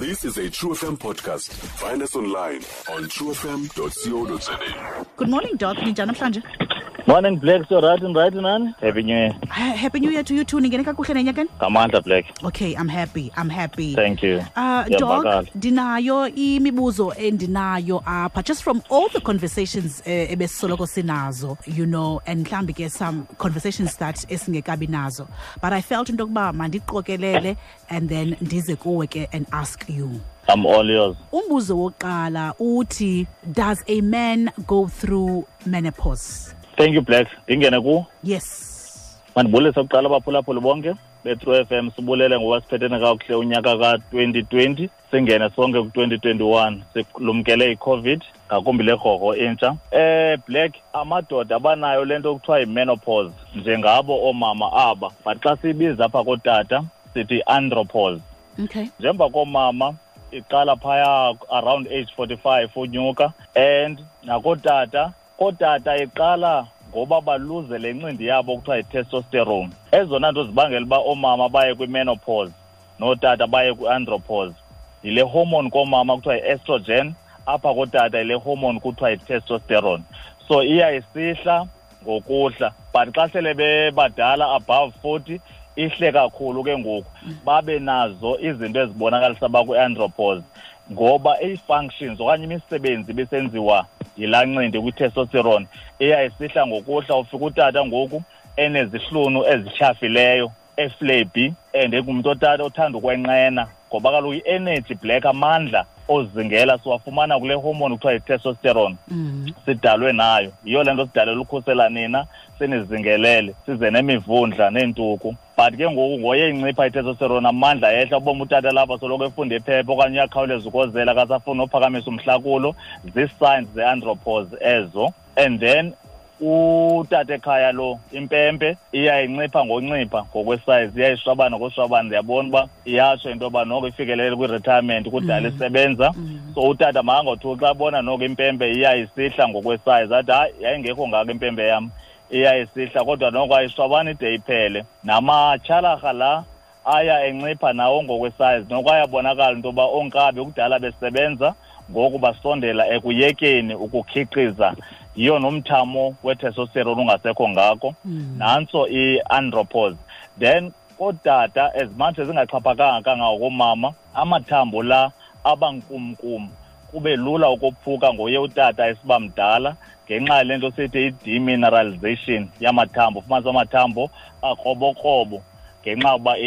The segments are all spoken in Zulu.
This is a True FM podcast. Find us online on truefm.co.za. Good morning, Doc. Namhlanje? Morning Black, so right and right nani? Happy New Year. Happy New Year to you too. Ningene kakuhle nenyakeni? Ngamandla Black. Okay, I'm happy. I'm happy. Thank you. Uh, dog ndinayo imibuzo endinayo apha just from all the conversations eh, ebesisoloko sinazo, you know, and mhlambi ke some conversations that esingekabi nazo. But I felt into yokuba mandiqokelele and then ndize kuwe ke and ask you. I'm all yours. Umbuzo wokuqala uthi does a man go through menopause? Thank you Black. Ingene ku. Yes. Mandibulise ukuqala abaphulaphuli bonke be-True FM sibulele ngoba siphethene kakuhle unyaka ka-2020 singene sonke ku-2021 silumkele i-covid ngakumbi le rhorho intsha eh black amadoda abanayo lento okuthiwa yi-menopause njengabo oomama aba but xa siyibiza apha kootata sithi i-andropause Okay. njemba komama iqala phaya around age 45 unyuka and nakootata kootata iqala ngoba baluze le ncindi yabo kuthiwa yi-testosterone. Ezona nto zibangela uba oomama baye kwi-menopause nootata baye kwi-andropause. Yile hormone koomama kuthiwa yi-estrogen apha kootata yile hormone kuthiwa yi-testosterone. So iyayisihla ngokuhla but xa sele bebadala above 40 ihle kakhulu ke ngoku. Babe nazo izinto ezibonakalisa bakwi-andropause ngoba ii-functions okanye imisebenzi ibisenziwa yilaa ncindi kwi-testosterone iyayisihla ngokuhla ufika utata ngoku enezihlunu ezityhafileyo eflebi and engumntu otata othanda ukwenqena ngoba kaloku i-energy black amandla ozingela siwafumana kule hormone kuthiwa yi-testosterone. Mm. sidalwe nayo. Yiyo le nto sidalela ukhusela nina sinizingelele size nemivundla neentuku but ke ngoku ngoye incipha i-testosterone amandla ehla uboma utata lapha soloko efunde iphepha okanye uyakhawuleza ukozela kasafuna uphakamisa umhlakulo. Zii-signs ze-andropause ezo. And then utata ekhaya lo impempe iyayincipha ngoncipha ngokwesayizi iyayishwabana ngoshwabana ndiyabona uba iyatsho into yoba noko ifikelele kwi-retirement kudala isebenza. So utata makangothuki xa bona noko impempe iyayisihla ngokwesayizi athi hayi yayingekho ngako impempe yam iyayisihla kodwa noko ayishwabani ide iphele. Namatyhalarha la aya encipha nawo ngokwesayizi noko ayabonakala into yoba onkabi kudala besebenza ngoku basondela ekuyekeni ukukhiqiza. Yiyo nomthamo wetestosterone ungasekho ngako. Nantso i-andropos then kootata as much ezingaxhaphakanga kangangokomama amathambo la abankumkum kube lula ukophuka ngoye utata esiba mdala ngenxa yale nto sithi i-demineralization yamathambo ufumanisa amathambo akrobokrobho ngenxa yokuba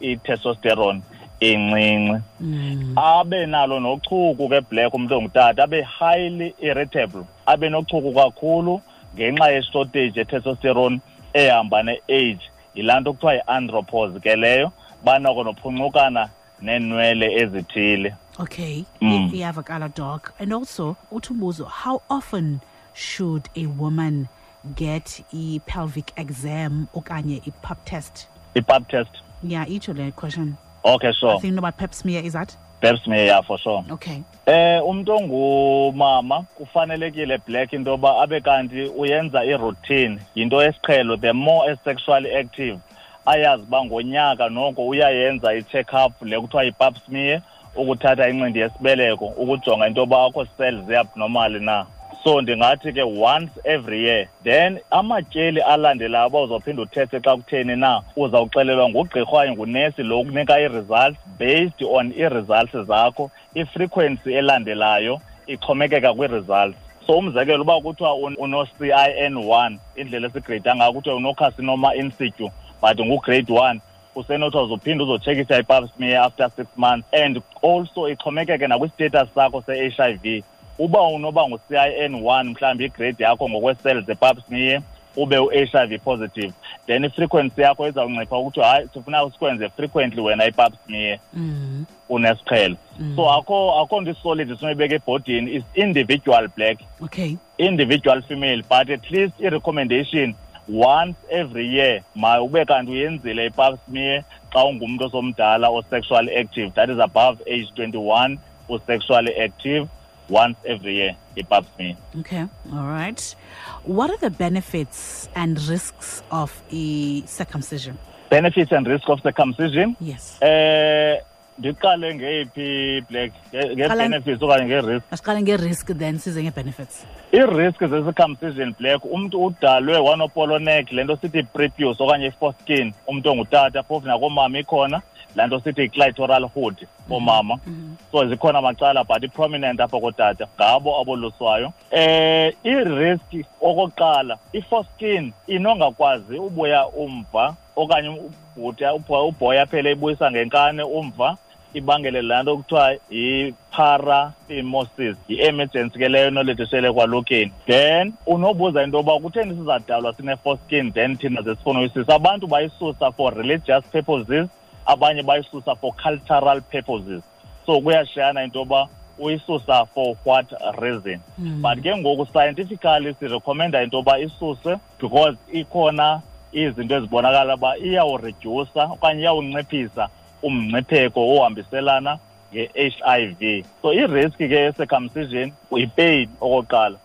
i-testosterone incinci Mm. abe nalo nochuku ke black umuntu ongutata abe highly irritable abe nochuku kakhulu ngenxa ye-shortage ye-testosterone ehamba ne-age yilaa nto kuthiwa yi-andropause ke leyo banako nophunxukana neenwele ezithile Okay. Mm. Iyavakala doc. And also, utumbuzo, how often should a woman get a pelvic exam okanye a pap test? i-pap test Yeah, each of the question. okay I think about pap smear is that? pap smear yeah for sure Okay. Eh umuntu ongumama kufanelekile black into yoba abe kanti uyenza i-routine yinto esiqhelo the more sexually active ayazi uba ngonyaka noko uyayenza i-check up le kuthiwa yi-pap smear ukuthatha incindi yesibeleko ukujonga into yoba akho cells ziabnormal na so ndingathi ke once every year then amatyeli alandelayo uba uzawuphinda uthethe xa kutheni na uzawuxelelwa ngugqirha okanye ngunesi lo ukunika ii-results based on ii-results zakho ifrequency elandelayo ixhomekeka kwii-results. So umzekelo uba kuthiwa un- uno-c i n one indlela esigreyida ngayo kuthiwa unocarcinoma in situ but ngugrade one usenothiwa uzophinda uzotshekisha i-pap smear after six months and also ixhomekeke nakwistatus sakho se-h i v uba unoba ngu-c i n one mhlawumbi igrade yakho ngokwee-cells ze-pap smear ube u-h i v positive. Then ifrequency yakho izawuncipha ukuthi hayi sifuna sikwenze frequently wena i-pap smear Mm. unesiqhelo. So akho akho nto isolid sinoyibeka ebhodini is individual black. Okay. individual female but at least i-recommendation once every year ma ube kanti uyenzile i-pap smear xa ungumntu osomdala o-sexually active that is above age 21 u-sexually active once every year i-pap me. Okay. All right. What are the benefits and risks of a circumcision? benefits and risks of circumcision Yes. eh ndiqale ngeyiphi black nge-benefits okanye nge-risk masiqale nge-risk then size nge-benefits ii-risk zesi-circumcision black umntu udalwe wanopolonek le nto sithi prepuce okanye i-foreskin umntu ongutata phofu nakoomama ikhona laa nto sithi yi-clitoral hood oomama so zikhona macala but i-prominent apha kootata ngabo aboluswayo. Eh i-risk okokuqala i-foskin inongakwazi ubuya umva okanye ubhoya aphele ibuyisa ngenkane umva ibangele laa nto kuthiwa yi-paraphimosis yi-emergency ke leyo enoledisele kwalukeni then unobuza into yoba kutheni sizadalwa sine-foskin then thina ze sifuna uyisisa. Abantu bayisusa for religious purposes abanye bayisusa for cultural purposes. So kuyashiyana into yoba uyisusa for what reason? But ke ngoku scientifically sirekhomenda into yoba isuse because ikhona izinto ezibonakala uba iyawuredyusa okanye iyawunciphisa umngcipheko ohambiselana nge-HIV so i-risk ke ye-circumcision uyipain okokuqala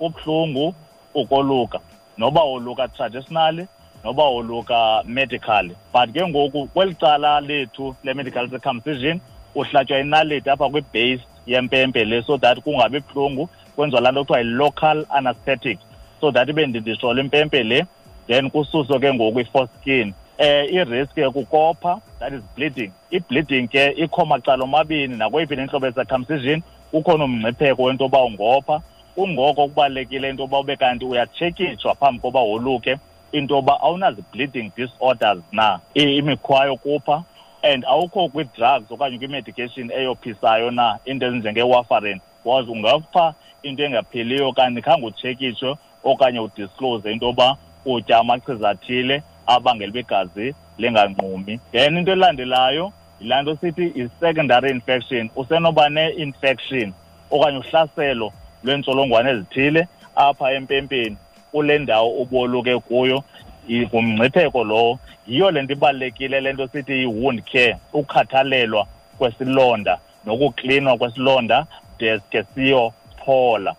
ubuhlungu ukoluka. Noba woluka traditionally noba woluka medically. But ke ngoku kweli cala lethu le-medical circumcision uhlatywa inaliti apha kwi-base yempempe le so that kungabi buhlungu kwenziwa laa nto kuthiwa yi-local anesthetic so that ibe ndindishola impempe le then kususwe ke ngoku i-foreskin eh i-risk ke kukopha that is bleeding. I-bleeding ke ikho macala omabini nakweyiphi nentlobo ye-circumcision ukhona umngcipheko wento yoba ungopha. Kungoko kubalulekile into yoba ube kanti uyatshekitshwa phambi koba woluke into yoba awunazi-bleeding disorders na? I- imikhwa yokupha and awukho kwi-drugs okanye kwi-medication eyophisayo na? Into ezinjenge-warfarin. Because ungapha into engaphiliyo kanti khange utshekitshwe okanye udisclose into yoba utya amachiza athile abangela uba igazi linganqumi then into elandelayo yilaa nto sithi i-secondary infection. Usenoba ne-infection okanye uhlaselo lweentsholongwane ezithile apha empempeni. Kule ndawo uboluke kuyo ngumngcipheko lowo. Yiyo le nto ibalulekile le nto sithi yi-wound care ukhathalelwa kwesilonda nokuklinwa kwesilonda deske siyo siyophola.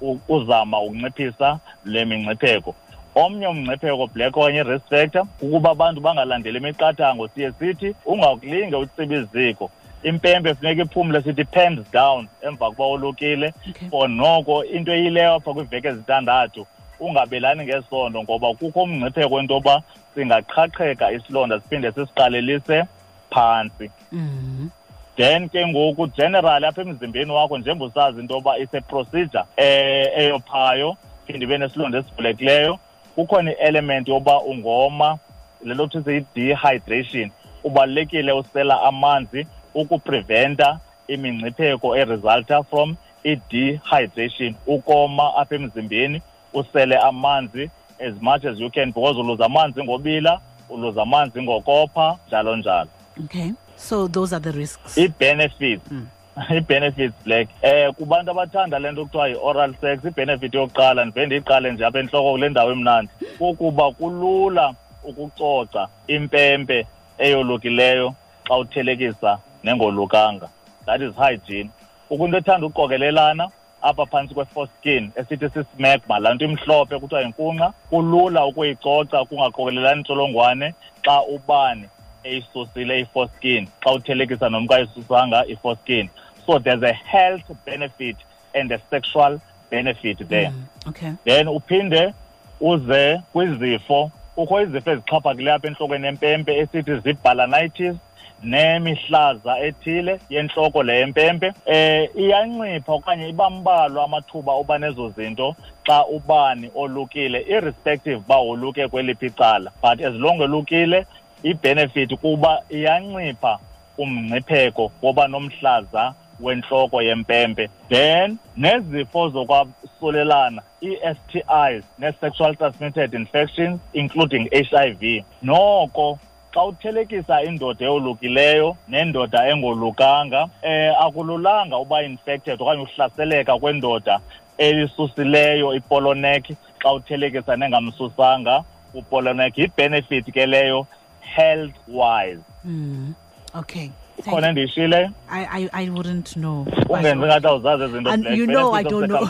U- uzama ukunciphisa le mingcipheko. Omnye umngcipheko black okanye i-risk factor kukuba abantu bangalandeli imiqathango siye sithi ungakulinge utsiba iziko. Impempe funeka iphumle sithi pens down emva kuba wolukile Okay. for noko into eyileyo apha kwiiveki ezintandathu ungabelani ngesondo ngoba kukho umngcipheko wento yoba singaqhaqheka isilonda siphinde sisiqalelise phantsi Mhm. then ke ngoku generally apha emzimbeni wakho njengoba usazi into yoba ise-procedure eh eyophayo phinde ibe nesilonda esivulekileyo kukhona i-element yoba ungoma le nto kuthiwa yi-dehydration kubalulekile usela amanzi ukupreventa imingcipheko eresulta from i-dehydration ukoma apha emzimbeni usele amanzi as much as you can because uluza amanzi ngobila uluza amanzi ngokopha njalo njalo. Okay. So those are the risks. I-benefits. I-benefits black. Eh kubantu abathanda le nto kuthiwa yi-oral sex i-benefit yokuqala ndive ndiyiqale nje apha entloko kule ndawo emnandi. Kukuba kulula ukucoca impempe eyolukileyo xa uthelekisa nengolukanga. That is hygiene. Ukuntu into ethanda uqokelelana apha phantsi kwe-foreskin esithi sismegma laa nto imhlophe kuthiwa yinkunqa kulula ukuyicoca kungaqokelelani intsholongwane xa ubani eyisusile i-foreskin xa uthelekisa nomntu ayisusanga i-foreskin so there's a health benefit and a sexual benefit there. Mm, okay. Then uphinde uze kwizifo kukho izifo ezixhaphakileyo apha entlokweni yempempe esithi zibalanitis nemihlaza ethile yentloko le yempempe eh iyancipha okanye ibambalwa amathuba uba nezo zinto xa ubani olukile irrespective uba woluke kweliphi icala. But as long elukile i-benefit kuba iyancipha umngcipheko woba nomhlaza wentloko yempempe. Then nezifo zokwasulelana i-STIs ne-sexual transmitted infections including HIV noko xa uthelekisa indoda eyolukileyo nendoda engolukanga eh akululanga uba infected okanye uhlaseleka kwendoda elisusileyo ipolonek xa uthelekisa nengamsusanga upolonek yi-benefit ke leyo health wise Mm, okay. Khona endiyishileyo I, I I wouldn't know. ungenzi ngathi awuzazi ezinto you know I don't know.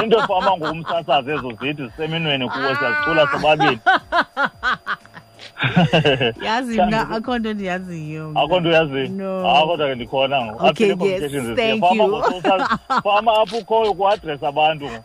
zinto fama ngumsasazi ezo zithi ziseminweni kuwo siyazicula sobabini yazi mna akho nto ndiyaziyo mna. akho nto uyaziyo No. hayi kodwa ke ndikhona ngo Okay, Aphile yes, communications thank is here. Fama you. ngo-social- fama apho ukhoyo kuadress abantu ngo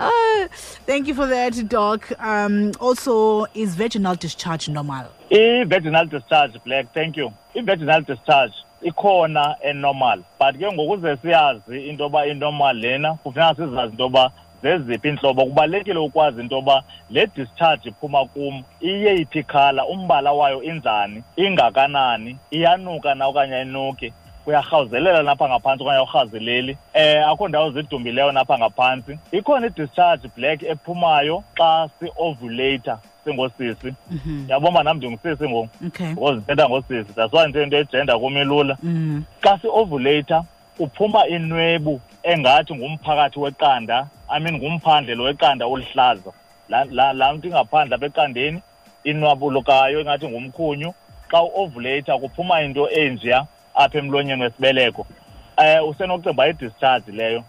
Ah, thank you for that doc um also is vaginal discharge normal i-vaginal discharge black thank you i-vaginal discharge ikhona enormal but ke ngokuze siyazi into yoba inormal lena kufuneka sizazi into yoba zeziphi iintlobo? Kubalulekile ukwazi into yoba le discharge iphuma kum iyeyiphi khala umbala wayo injani? Ingakanani? Iyanuka na okanye ayinuki uyarhawuzelela napha ngaphantsi okanye awurhawuzeleli eh akho ndawo zidumbileyo napha ngaphantsi. Ikhona i-discharge black ephumayo xa si-ovulator singosisi. Yabona nam ndingusisi ngoku. Okay. Because ndithetha ngosisi that's why nje into ejenda kum ilula. Mm. xa si-ovulator kuphuma inwebu engathi ngumphakathi weqanda i mean ngumphandlelo weqanda oluhlaza laa la, la nto ingaphandle apha eqandeni inwabulukayo engathi ngumkhunyu. Xa u-ovulator kuphuma into enjeya apha emlonyeni wesibeleko. Um usenokucinga uba i-discharge leyo.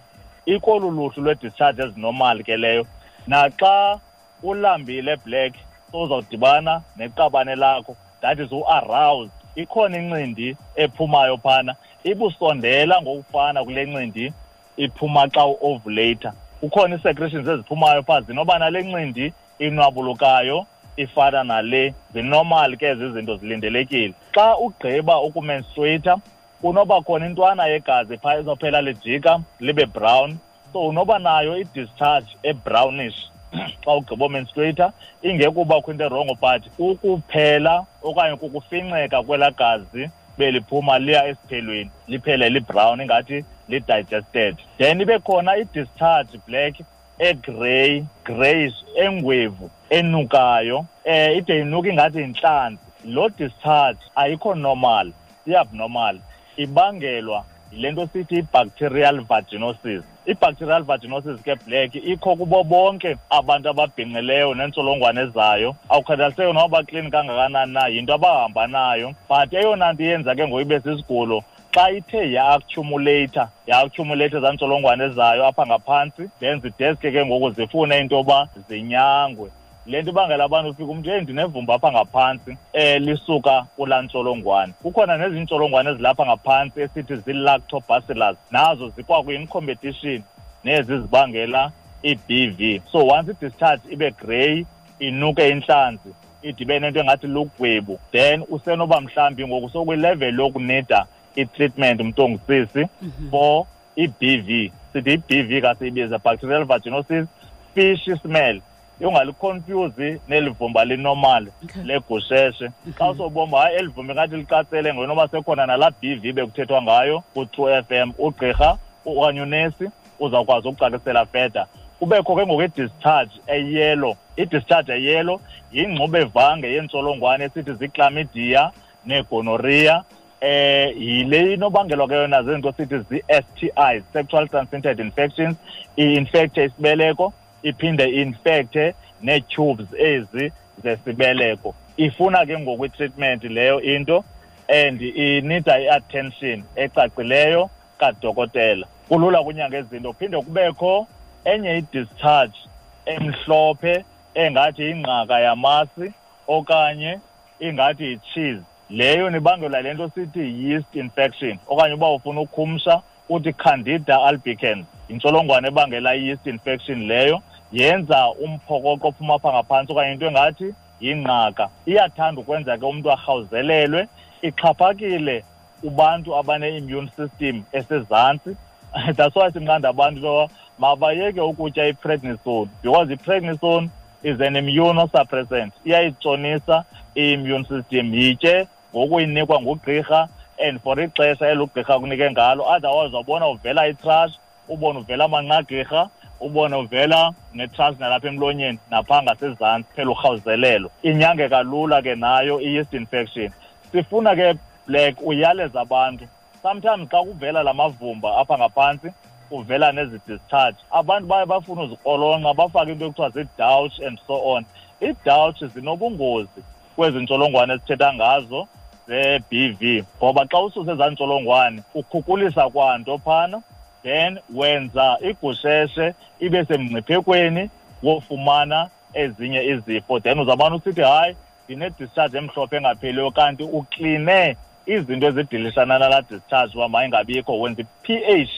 Ikolu luhlu lwe-discharge ezinormal ke leyo. Naxa ulambile black sowuzawudibana neqabane lakho. That is u-aroused. Ikhona incindi ephumayo phana. Ibusondela ngokufana kule ncindi iphuma xa u-ovulator kukhona ii-secretions eziphumayo phaa zinoba nale ncindi inwabulukayo ifana nale zinormal ke zizinto zilindelekile. Xa ugqiba ukumenstruator kunoba khona intwana yegazi phaa ezophela lijika libe brown. So unoba nayo i-discharge ebrownish xa ugqiba umenstruator ingekuba kho into erongo but ukuphela okanye kukufinceka kwelaa gazi beliphuma liya esiphelweni liphele librown ingathi li-digested. Then ibe khona i-discharge black egrey greyish engwevu enukayo eh ide inuka ingathi yintlanzi lo discharge ayikho normal i-abnormal ibangelwa yile nto sithi i-bacterial vaginosis. I-bacterial vaginosis ke black ikho kubo bonke abantu ababhinqileyo neentsholongwane zayo. Awukhathaliseki noba baklini kangakanani na yinto abahamba nayo. But eyona nto iyenza ke ngoyibe sisigulo xa ithe yaaccumulator yaaccumulator ezaa ntsholongwane zayo apha ngaphantsi then zideske ke ngoku zifune into yoba zinyangwe. Le nto ibangela abantu ufika umntu eyi ndinevumba apha ngaphantsi um lisuka kulaa ntsholongwane. Kukhona nezinye iintsholongwane ezilapha ngaphantsi esithi zii-lactobacillus. Nazo zikwakwi-in competition nezi zibangela i-b v. So once i-discharge ibe grey inuke intlanzi idibene nento engathi lugwebu then usenoba mhlawumbi ngoku sokwileveli yokunida i-treatment mntu ongusisi for i-b v. Sithi i-b v kasiyibiza bacterial vaginosis fish smell. Ungaliconfuse nelivumba linormal legusheshe. Xa usobomba hayi eli vumba ingathi licacele ngonoba sekhona nalaa b v bekuthethwa ngayo ku-true f m ugqirha okanye unesi uzawukwazi ukucacisela feda kubekho ke ngoku i-discharge eyelo i-discharge eyelo yingxube vange yeentsholongwane esithi ziklamidia negonoria eh yile inobangelwa ke yona zinto sithi zi-STIs sexual transmitted infections i-infecte isibeleko iphinde i-infecte nee-tubes ezi zesibeleko. Ifuna ke ngoku i-treatment leyo into and inida i-attention ecacileyo kadokotela. Kulula kunyanga ezinto phinde kubekho enye i-discharge emhlophe engathi ingqaka yamasi okanye ingathi yi-cheese leyo nibangelwa le nto sithi yeast infection okanye uba ufuna ukhumsha uthi candida albicans. Yintsholongwane ebangela i-yeast infection leyo. Yenza umphokoqo ophuma apha ngaphantsi okanye into engathi yingqaka. Iyathanda ukwenza ke umntu arhawuzelelwe ixhaphakile kubantu abane-immune system esezantsi. That's why sinqanda abantu into mabayeke ukutya i-prednisone because i-prednisone is an immunosuppressant iyayitshonisa i-immune system yitye ngokuyinikwa ngugqirha and for ixesha elugqirha kunike ngalo. Otherwise wabona uvela itrash ubone uvela amanqagqirha ubone uvela netrust nalapha emlonyeni naphaa ngasezantsi phela urhawuzelelo. Inyangeka kalula ke nayo i-yeast infection. Sifuna ke black uyaleza abantu. Sometimes xa kuvela la mavumba apha ngaphantsi uvela nezi-discharge. Abantu baye bafuna uzikrolonqa bafake into ekuthiwa zii-douch and so on. Ii-douch zinobungozi kwezi ntsholongwane esithetha ngazo ze-b v ngoba xa ususe ezaa ntsholongwane ukhukulisa kwanto phana then wenza igusheshe ibe semngciphekweni wofumana ezinye izifo. Then uzawubana usithi hayi ndine-discharge emhlophe engapheliyo kanti ukline izinto ezidilishana nala discharge uba mayingabikho wenza i-ph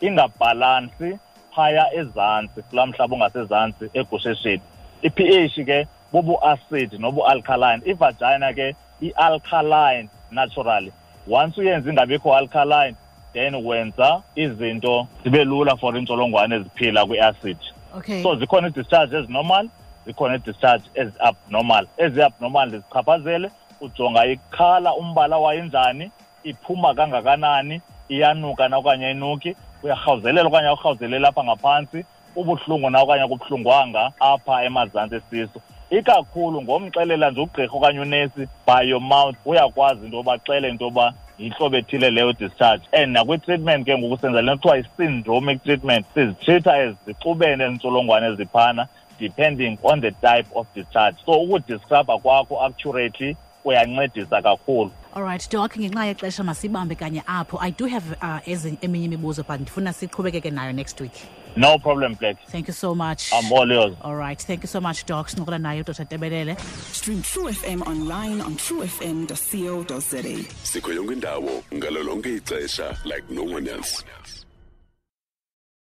ingabhalansi phaya ezantsi kulaa mhlaba ungasezantsi egusheshini i-ph ke bubu-acid nobu-alkaline ivagina ke i-alkaline naturally. Once uyenza ingabikho alkaline then wenza izinto zibe lula for iintsholongwane eziphila kwi-acid. Okay. So zikhona ii-discharge ezinormal zikhona ii-discharge ezi-abnormal. Ezi-abnormal ndizichaphazele ujonga ikhala umbala wayo njani iphuma kangakanani iyanuka na okanye ayinuki uyarhawuzelela okanye awurhawuzeleli apha ngaphantsi ubuhlungu na okanye akubuhlungwanga apha emazantsi esisu. Ikakhulu ngomxelela nje ugqirha okanye unesi by your mouth uyakwazi into yoba xele into yoba yintlobo ethile leyo discharge. And nakwi-treatment ke ngoku le kuthiwa yi-syndromic treatment. Sizitreatha as zixubene ezi ntsholongwane eziphana depending on the type of discharge. So ukudescribe kwakho accurately kuyancedisa kakhulu. Alright doc ngenxa yexesha masibambe kanye apho. I do have uh, eminye imibuzo but ndifuna siqhubekeke nayo next week no problem black thank you so much. I'm all yours. Alright thank you so much doc. Sincokola naye udr tebelele. Stream True FM online on truefm.co.za. sikho yonke indawo ngalo lonke ixesha like no one else